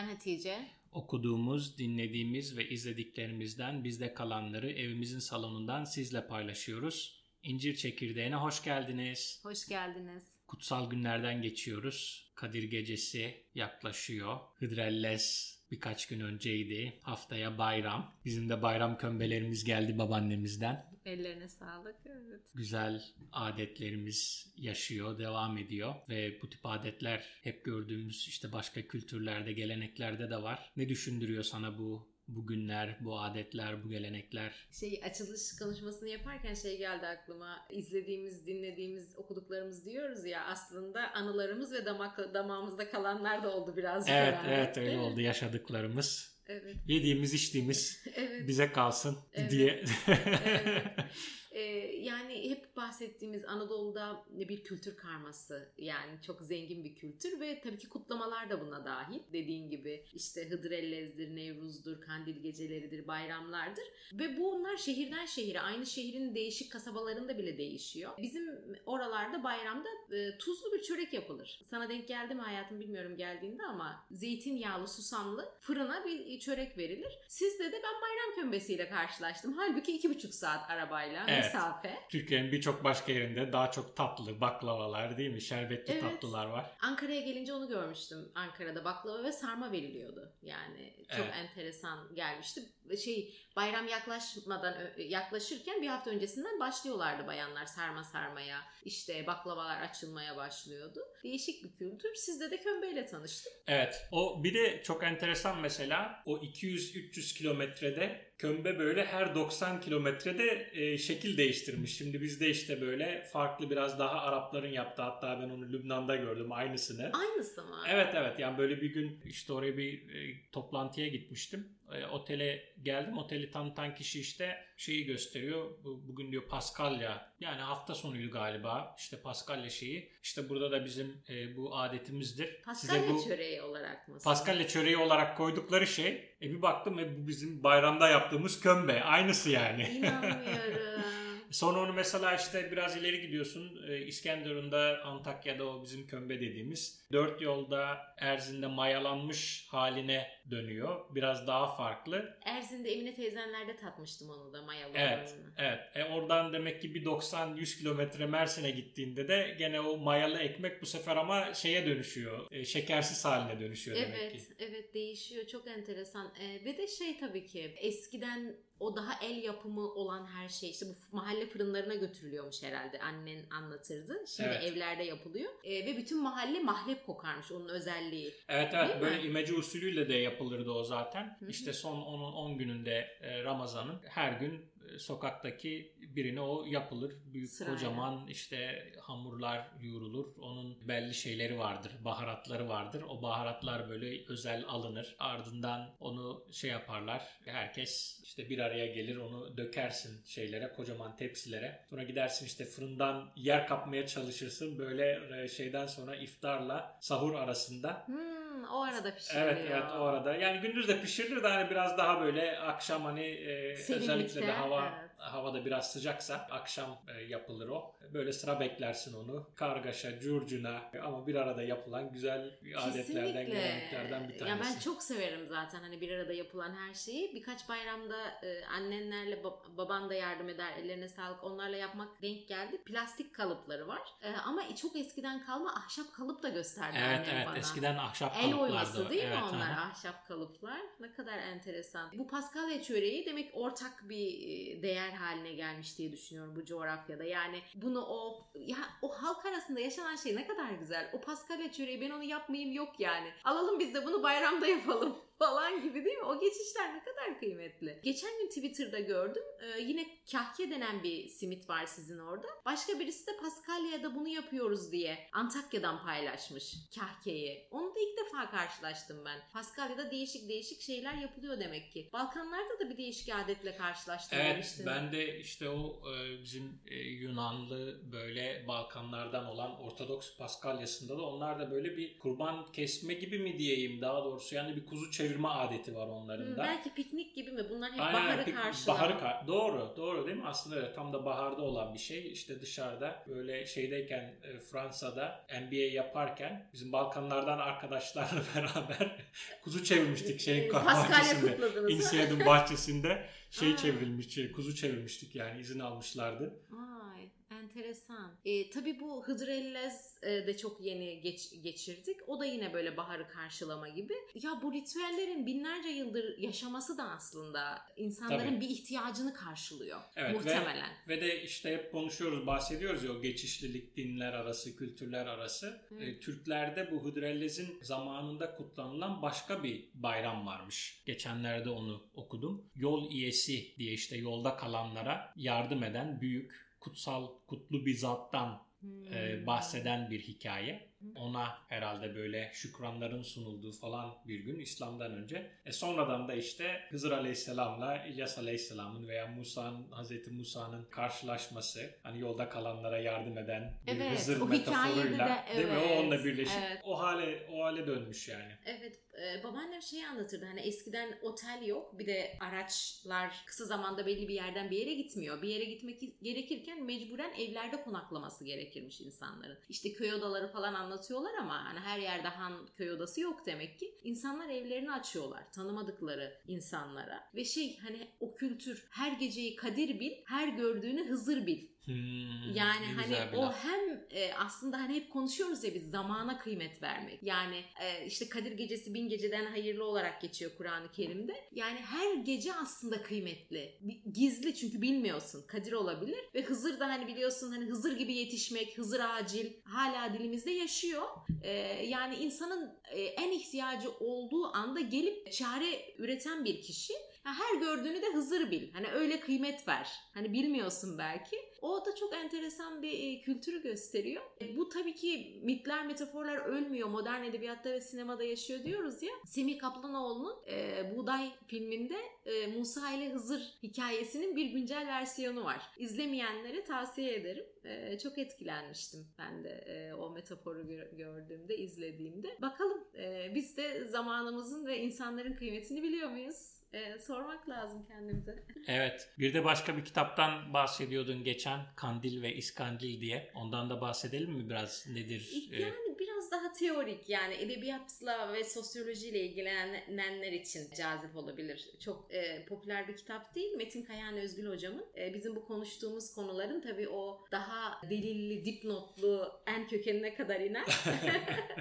Ben Hatice. Okuduğumuz, dinlediğimiz ve izlediklerimizden bizde kalanları evimizin salonundan sizle paylaşıyoruz. İncir Çekirdeğine hoş geldiniz. Hoş geldiniz. Kutsal günlerden geçiyoruz. Kadir Gecesi yaklaşıyor. Hıdrellez birkaç gün önceydi. Haftaya bayram. Bizim de bayram kömbelerimiz geldi babaannemizden. Ellerine sağlık. Evet. Güzel adetlerimiz yaşıyor, devam ediyor ve bu tip adetler hep gördüğümüz işte başka kültürlerde, geleneklerde de var. Ne düşündürüyor sana bu bugünler, bu adetler, bu gelenekler? Şey açılış konuşmasını yaparken şey geldi aklıma. İzlediğimiz, dinlediğimiz, okuduklarımız diyoruz ya aslında anılarımız ve damak damağımızda kalanlar da oldu birazcık. Evet, herhalde. evet öyle oldu yaşadıklarımız. Evet. Yediğimiz, içtiğimiz Evet. bize kalsın Evet. diye. Evet. Ee, yani hep bahsettiğimiz Anadolu'da bir kültür karması yani çok zengin bir kültür ve tabii ki kutlamalar da buna dahil. Dediğin gibi işte Hıdrellez'dir, Nevruz'dur, Kandil geceleridir, bayramlardır ve bunlar şehirden şehire aynı şehrin değişik kasabalarında bile değişiyor. Bizim oralarda bayramda e, tuzlu bir çörek yapılır. Sana denk geldi mi hayatım bilmiyorum geldiğinde ama zeytinyağlı, susamlı fırına bir çörek verilir. Sizde de ben bayram kömbesiyle karşılaştım. Halbuki iki buçuk saat arabayla Evet. Mesafe. Türkiye'nin birçok başka yerinde daha çok tatlı baklavalar değil mi? Şerbetli Evet. tatlılar var. Ankara'ya gelince onu görmüştüm. Ankara'da baklava ve sarma veriliyordu. Yani çok Evet. enteresan gelmişti. Şey bayram yaklaşmadan yaklaşırken bir hafta öncesinden başlıyorlardı bayanlar sarma sarmaya. İşte baklavalar açılmaya başlıyordu. Değişik bir kültür. Sizde de kömbeyle tanıştım. Evet. O bir de çok enteresan mesela o 200-300 kilometrede kömbe böyle her 90 kilometrede e, şekil değiştirmiş. Şimdi bizde işte böyle farklı biraz daha Arapların yaptığı hatta ben onu Lübnan'da gördüm aynısını. Aynısı mı? Evet evet yani böyle bir gün işte oraya bir e, toplantıya gitmiştim. E, otele geldim. Oteli tanıtan kişi işte şeyi gösteriyor. Bu- Bugün diyor Paskalya yani hafta sonuydu galiba. İşte Paskalya şeyi. İşte burada da bizim e, bu adetimizdir. Paskalya Size bu çöreği olarak mı? Paskalya çöreği olarak koydukları şey. E bir baktım e, bu bizim bayramda yaptığımız kömbe. Aynısı yani. İnanmıyorum. Sonra onu mesela işte biraz ileri gidiyorsun. Ee, İskenderun'da, Antakya'da o bizim kömbe dediğimiz. Dört yolda Erzin'de mayalanmış haline dönüyor. Biraz daha farklı. Erzin'de Emine teyzenlerde tatmıştım onu da mayalı Evet, olanını. evet. E oradan demek ki bir 90-100 kilometre Mersin'e gittiğinde de gene o mayalı ekmek bu sefer ama şeye dönüşüyor. e, şekersiz haline dönüşüyor demek Evet, ki. evet değişiyor. Çok enteresan. Ee, ve de şey tabii ki eskiden o daha el yapımı olan her şey işte bu mahalle fırınlarına götürülüyormuş herhalde. Annen anlatırdı. Şimdi Evet. evlerde yapılıyor. Ee, ve bütün mahalle mahlep kokarmış onun özelliği. Evet Değil evet mi? böyle imece usulüyle de yapılırdı o zaten. Hı hı. İşte son 10 10 gününde e, Ramazan'ın her gün e, sokaktaki birine o yapılır. Büyük Sırayla. kocaman işte hamurlar yoğrulur. Onun belli şeyleri vardır, baharatları vardır. O baharatlar böyle özel alınır. Ardından onu şey yaparlar. Herkes işte bir araya gelir onu dökersin şeylere, kocaman tepsilere. Sonra gidersin işte fırından yer kapmaya çalışırsın. Böyle e, şeyden sonra iftarla sahur arasında Hmm, o arada pişiriliyor. Evet evet o arada. Yani gündüz de pişirilir de hani biraz daha böyle akşam hani e, özellikle de hava evet. Havada biraz sıcaksa akşam e, yapılır o. Böyle sıra beklersin onu. Kargaşa, curcuna ama bir arada yapılan güzel adetlerden, geleneklerden bir tanesi. Ya ben çok severim zaten hani bir arada yapılan her şeyi. Birkaç bayramda e, annenlerle bab- baban da yardım eder. Ellerine sağlık. Onlarla yapmak denk geldi. Plastik kalıpları var. E, ama çok eskiden kalma ahşap kalıp da gösterdi Evet evet bana. eskiden ahşap El kalıplardı. oyması o. değil evet, mi onlar aha. ahşap kalıplar? Ne kadar enteresan. Bu Paskalya çöreği demek ortak bir e, değer haline gelmiş diye düşünüyorum bu coğrafyada. Yani bunu o ya o halk arasında yaşanan şey ne kadar güzel. O Paskalya çöreği ben onu yapmayayım yok yani. Alalım biz de bunu bayramda yapalım falan gibi değil mi? O geçişler ne kadar kıymetli. Geçen gün Twitter'da gördüm. Ee, yine kahke denen bir simit var sizin orada. Başka birisi de Paskalya'da bunu yapıyoruz diye Antakya'dan paylaşmış kahkeyi. Onu da ilk defa karşılaştım ben. Paskalya'da değişik değişik şeyler yapılıyor demek ki. Balkanlarda da bir değişik adetle karşılaştım Evet demiştin. ben de işte o e, bizim e, Yunanlı böyle Balkanlardan olan Ortodoks Paskalyasında da onlar da böyle bir kurban kesme gibi mi diyeyim daha doğrusu yani bir kuzu çevirme çevirme adeti var onların Hı, da. belki piknik gibi mi? Bunlar hep Aynen, baharı karşılama. Baharı kar- doğru, doğru değil mi? Aslında öyle tam da baharda olan bir şey. İşte dışarıda böyle şeydeyken e, Fransa'da NBA yaparken bizim Balkanlardan arkadaşlarla beraber kuzu çevirmiştik şeyin Paskalya bahçesinde. İnsiyadın bahçesinde şey Aa. çevrilmiş, kuzu çevirmiştik yani izin almışlardı. Ay enteresan. E, tabii bu Hıdrellez e, de çok yeni geç, geçirdik. O da yine böyle baharı karşılama gibi. Ya bu ritüellerin binlerce yıldır yaşaması da aslında insanların Tabii. bir ihtiyacını karşılıyor. Evet, ve- muhtemelen. Ve de işte hep konuşuyoruz, bahsediyoruz ya o geçişlilik dinler arası, kültürler arası. E, Türklerde bu Hıdrellez'in zamanında kutlanılan başka bir bayram varmış. Geçenlerde onu okudum. Yol iyesi diye işte yolda kalanlara yardım eden büyük, kutsal, kutlu bir zattan Hmm. e, bahseden bir hikaye. Ona herhalde böyle şükranların sunulduğu falan bir gün İslam'dan önce. E sonradan da işte Hızır Aleyhisselam'la İlyas Aleyhisselam'ın veya Musa'nın, Hazreti Musa'nın karşılaşması. Hani yolda kalanlara yardım eden bir Evet, Hızır metaforuyla de- değil mi? O evet, onunla birleşip evet. o hale o hale dönmüş yani. Evet e, babaannem şeyi anlatırdı hani eskiden otel yok bir de araçlar kısa zamanda belli bir yerden bir yere gitmiyor. Bir yere gitmek gerekirken mecburen evlerde konaklaması gerekirmiş insanların. İşte köy odaları falan anlatıyorlar ama hani her yerde han köy odası yok demek ki. İnsanlar evlerini açıyorlar tanımadıkları insanlara ve şey hani o kültür her geceyi Kadir bil her gördüğünü Hızır bil Hmm, yani hani o hem e, aslında hani hep konuşuyoruz ya biz zamana kıymet vermek. Yani e, işte Kadir Gecesi bin geceden hayırlı olarak geçiyor Kur'an-ı Kerim'de. Yani her gece aslında kıymetli. Gizli çünkü bilmiyorsun. Kadir olabilir ve Hızır da hani biliyorsun hani Hızır gibi yetişmek, Hızır acil hala dilimizde yaşıyor. E, yani insanın e, en ihtiyacı olduğu anda gelip çare üreten bir kişi. Her gördüğünü de Hızır bil. Hani öyle kıymet ver. Hani bilmiyorsun belki. O da çok enteresan bir kültürü gösteriyor. E, Bu tabii ki mitler, metaforlar ölmüyor. Modern edebiyatta ve sinemada yaşıyor diyoruz ya. Semih Kaplanoğlu'nun e, Buğday filminde e, Musa ile Hızır hikayesinin bir güncel versiyonu var. İzlemeyenlere tavsiye ederim. E, çok etkilenmiştim ben de e, o metaforu gö- gördüğümde, izlediğimde. Bakalım e, biz de zamanımızın ve insanların kıymetini biliyor muyuz? E, sormak lazım kendimize. Evet. Bir de başka bir kitaptan bahsediyordun geçen Kandil ve İskandil diye. Ondan da bahsedelim mi biraz nedir? Ee, Yani biraz daha teorik yani edebiyatla ve sosyolojiyle ilgilenenler için cazip olabilir. Çok e, popüler bir kitap değil. Metin Kayan Özgül hocamın. E, bizim bu konuştuğumuz konuların tabii o daha delilli, dipnotlu en kökenine kadar iner.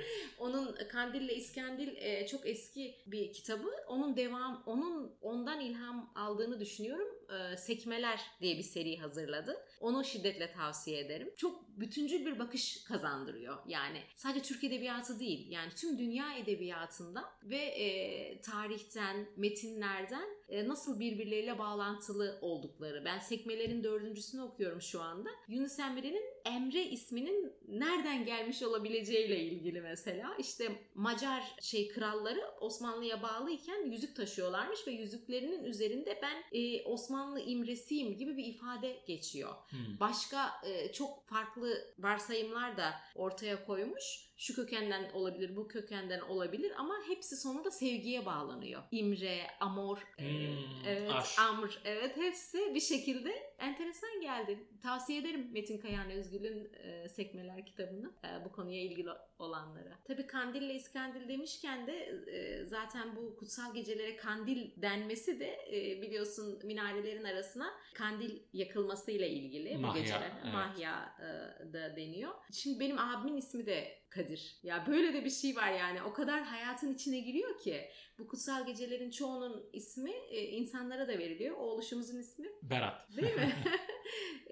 onun Kandil ile İskandil e, çok eski bir kitabı. Onun devam, onun ondan ilham aldığını düşünüyorum. E, Sekmeler diye bir seri hazırladı. Onu şiddetle tavsiye ederim. Çok bütüncül bir bakış kazandırıyor. Yani sadece Türk edebiyatı değil. Yani tüm dünya edebiyatından ve e, tarihten, metinlerden e, nasıl birbirleriyle bağlantılı oldukları. Ben Sekmelerin dördüncüsünü okuyorum şu anda. Yunus Emre'nin Emre isminin nereden gelmiş olabileceğiyle ilgili mesela. İşte Macar şey kralları Osmanlı'ya bağlıyken yüzük taşıyorlarmış ve yüzüklerinin üzerinde ben e, Osmanlı imresiyim gibi bir ifade geçiyor. hmm. Başka e, çok farklı varsayımlar da ortaya koymuş. Şu kökenden olabilir, bu kökenden olabilir ama hepsi sonunda sevgiye bağlanıyor. İmre, amor, e, Hmm, evet, aşk. amr, evet hepsi bir şekilde enteresan geldi. Tavsiye ederim Metin Kayan Özgül'ün e, Sekmeler kitabını e, bu konuya ilgili olanlara. Tabii Kandil ile İskandil demişken de e, zaten bu kutsal gecelere kandil denmesi de e, biliyorsun minarelerin arasına kandil yakılmasıyla ilgili bu geceler. evet. Mahya e, da deniyor. Şimdi benim abimin ismi de Kadir. Ya böyle de bir şey var yani. O kadar hayatın içine giriyor ki. Bu kutsal gecelerin çoğunun ismi e, insanlara da veriliyor. Oğluşumuzun ismi Berat. Değil mi?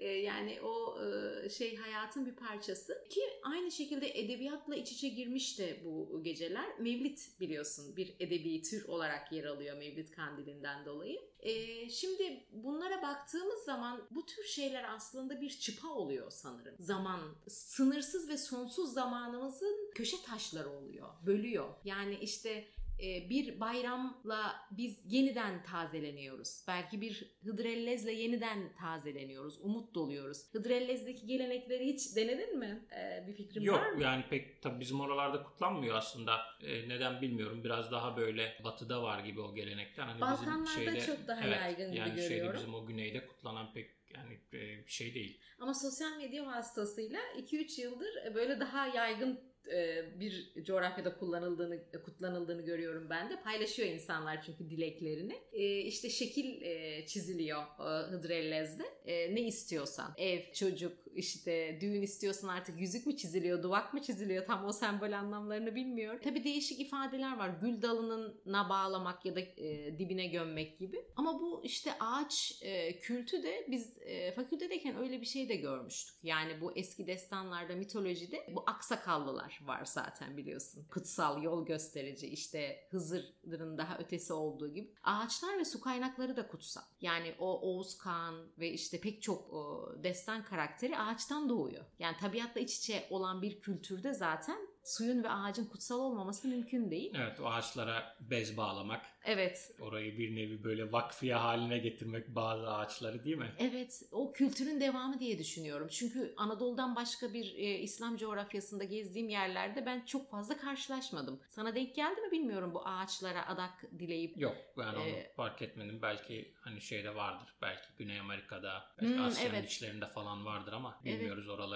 E, yani o e, şey hayatın bir parçası. Ki aynı şekilde edebiyatla iç içe girmiş de bu geceler. Mevlit biliyorsun bir edebi tür olarak yer alıyor Mevlit Kandili'nden dolayı. E, şimdi bunlara baktığımız zaman bu tür şeyler aslında bir çıpa oluyor sanırım. Zaman, sınırsız ve sonsuz zamanımızın köşe taşları oluyor, bölüyor. Yani işte bir bayramla biz yeniden tazeleniyoruz. Belki bir Hıdrellez'le yeniden tazeleniyoruz. Umut doluyoruz. Hıdrellez'deki gelenekleri hiç denedin mi? E, bir fikrin Yok var mı? yani pek tabii bizim oralarda kutlanmıyor aslında. E, neden bilmiyorum. Biraz daha böyle batıda var gibi o gelenekler. Hani Balkanlarda bizim şeyde, çok daha evet, yaygın gibi yani şeyde görüyorum. bizim o güneyde kutlanan pek yani e, bir şey değil. Ama sosyal medya vasıtasıyla 2-3 yıldır böyle daha yaygın e, bir coğrafyada kullanıldığını kutlanıldığını görüyorum ben de. Paylaşıyor insanlar çünkü dileklerini. E, işte şekil e, çiziliyor e, Hıdrellez'de. E, ne istiyorsan. Ev, çocuk, işte düğün istiyorsan artık yüzük mü çiziliyor, duvak mı çiziliyor tam o sembol anlamlarını bilmiyorum. Tabii değişik ifadeler var. Gül dalınına bağlamak ya da e, dibine gömmek gibi. Ama bu işte ağaç e, kültü de biz e, fakültedeyken öyle bir şey de görmüştük. Yani bu eski destanlarda, mitolojide bu aksakallılar var zaten biliyorsun. Kutsal, yol gösterici, işte Hızır'ın daha ötesi olduğu gibi. Ağaçlar ve su kaynakları da kutsal. Yani o Oğuz Kağan ve işte pek çok o, destan karakteri ağaçtan doğuyor. Yani tabiatla iç içe olan bir kültürde zaten suyun ve ağacın kutsal olmaması mümkün değil. Evet o ağaçlara bez bağlamak, Evet, orayı bir nevi böyle vakfiye haline getirmek bazı ağaçları değil mi? Evet, o kültürün devamı diye düşünüyorum. Çünkü Anadolu'dan başka bir e, İslam coğrafyasında gezdiğim yerlerde ben çok fazla karşılaşmadım. Sana denk geldi mi bilmiyorum bu ağaçlara adak dileyip. Yok ben onu Ee, fark etmedim. Belki hani şeyde vardır. Belki Güney Amerika'da, belki Hmm, Asya'nın evet. içlerinde falan vardır ama Evet. bilmiyoruz oraları.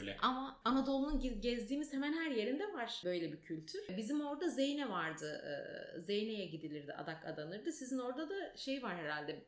Böyle. Ama Anadolu'nun ge- gezdiğimiz hemen her yerinde var böyle bir kültür. Bizim orada Zeyne vardı. Zeyne'ye gidilirdi, adak adanırdı. Sizin orada da şey var herhalde.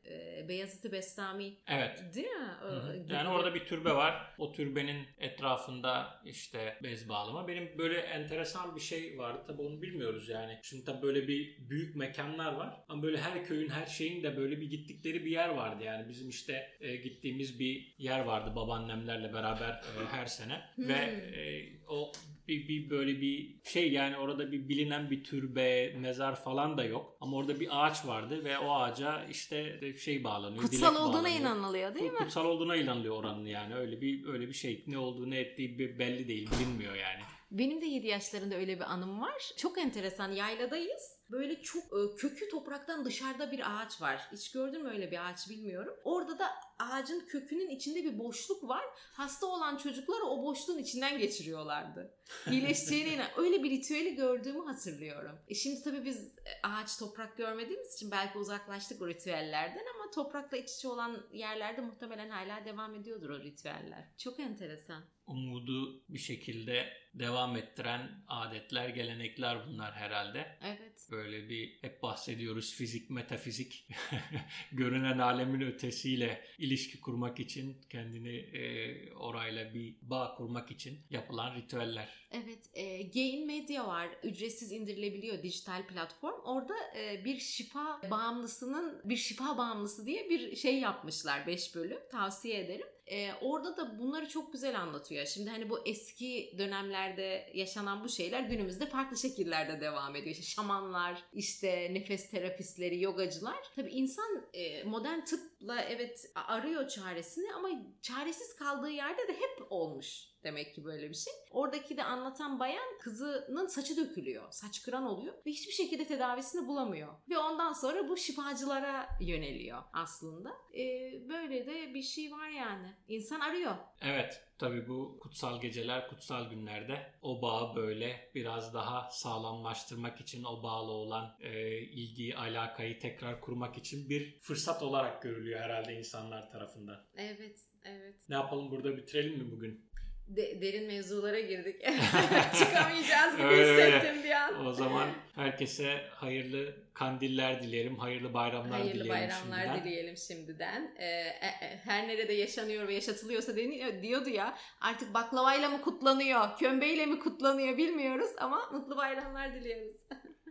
Beyazıt-ı Bestami Evet. değil mi? Hı hı. Ee, Yani orada bir türbe var. O türbenin etrafında işte bez bağlama. Benim böyle enteresan bir şey vardı. Tabii onu bilmiyoruz yani. Şimdi tabii böyle bir büyük mekanlar var. Ama böyle her köyün her şeyin de böyle bir gittikleri bir yer vardı. Yani bizim işte gittiğimiz bir yer vardı babaannemlerle beraber her sene. Hmm. Ve e, o bir, bir böyle bir şey yani orada bir bilinen bir türbe, mezar falan da yok. Ama orada bir ağaç vardı ve o ağaca işte şey bağlanıyor. Kutsal olduğuna bağlanıyor. inanılıyor değil mi? Kutsal olduğuna inanılıyor oranın yani. Öyle bir öyle bir şey. Ne olduğu ne ettiği belli değil, bilinmiyor yani. Benim de 7 yaşlarında öyle bir anım var. Çok enteresan yayladayız. Böyle çok e, kökü topraktan dışarıda bir ağaç var. Hiç gördün mü öyle bir ağaç bilmiyorum. Orada da ağacın kökünün içinde bir boşluk var. Hasta olan çocukları o boşluğun içinden geçiriyorlardı. İyileşeceğine inan. Öyle bir ritüeli gördüğümü hatırlıyorum. E şimdi tabii biz e, ağaç toprak görmediğimiz için belki uzaklaştık o ritüellerden ama toprakla iç içe olan yerlerde muhtemelen hala devam ediyordur o ritüeller. Çok enteresan. Umudu bir şekilde devam ettiren adetler, gelenekler bunlar herhalde. Evet. Böyle bir hep bahsediyoruz fizik, metafizik görünen alemin ötesiyle ilişki kurmak için kendini e, orayla bir bağ kurmak için yapılan ritüeller. Evet, e, Gain Media var. Ücretsiz indirilebiliyor dijital platform. Orada e, bir şifa bağımlısının bir şifa bağımlısı diye bir şey yapmışlar 5 bölüm. Tavsiye ederim. E, orada da bunları çok güzel anlatıyor. Şimdi hani bu eski dönemlerde yaşanan bu şeyler günümüzde farklı şekillerde devam ediyor. İşte şamanlar, işte nefes terapistleri, yogacılar. Tabii insan e, modern tıpla evet arıyor çaresini ama çaresiz kaldığı yerde de hep olmuş demek ki böyle bir şey. Oradaki de anlatan bayan kızının saçı dökülüyor. Saç kıran oluyor ve hiçbir şekilde tedavisini bulamıyor. Ve ondan sonra bu şifacılara yöneliyor aslında. Ee, böyle de bir şey var yani. İnsan arıyor. Evet tabi bu kutsal geceler, kutsal günlerde o bağı böyle biraz daha sağlamlaştırmak için o bağlı olan e, ilgiyi, alakayı tekrar kurmak için bir fırsat olarak görülüyor herhalde insanlar tarafından. Evet, evet. Ne yapalım burada bitirelim mi bugün? De- derin mevzulara girdik. Çıkamayacağız gibi hissettim bir an. O zaman herkese hayırlı kandiller dilerim, hayırlı bayramlar Hayırlı dilerim bayramlar şimdiden. dileyelim şimdiden. Ee, e- e- her nerede yaşanıyor ve yaşatılıyorsa deniyor, diyordu ya artık baklavayla mı kutlanıyor, kömbeyle mi kutlanıyor bilmiyoruz ama mutlu bayramlar diliyoruz.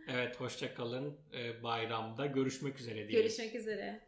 Evet hoşça kalın. Ee, bayramda görüşmek üzere diyelim. Görüşmek üzere.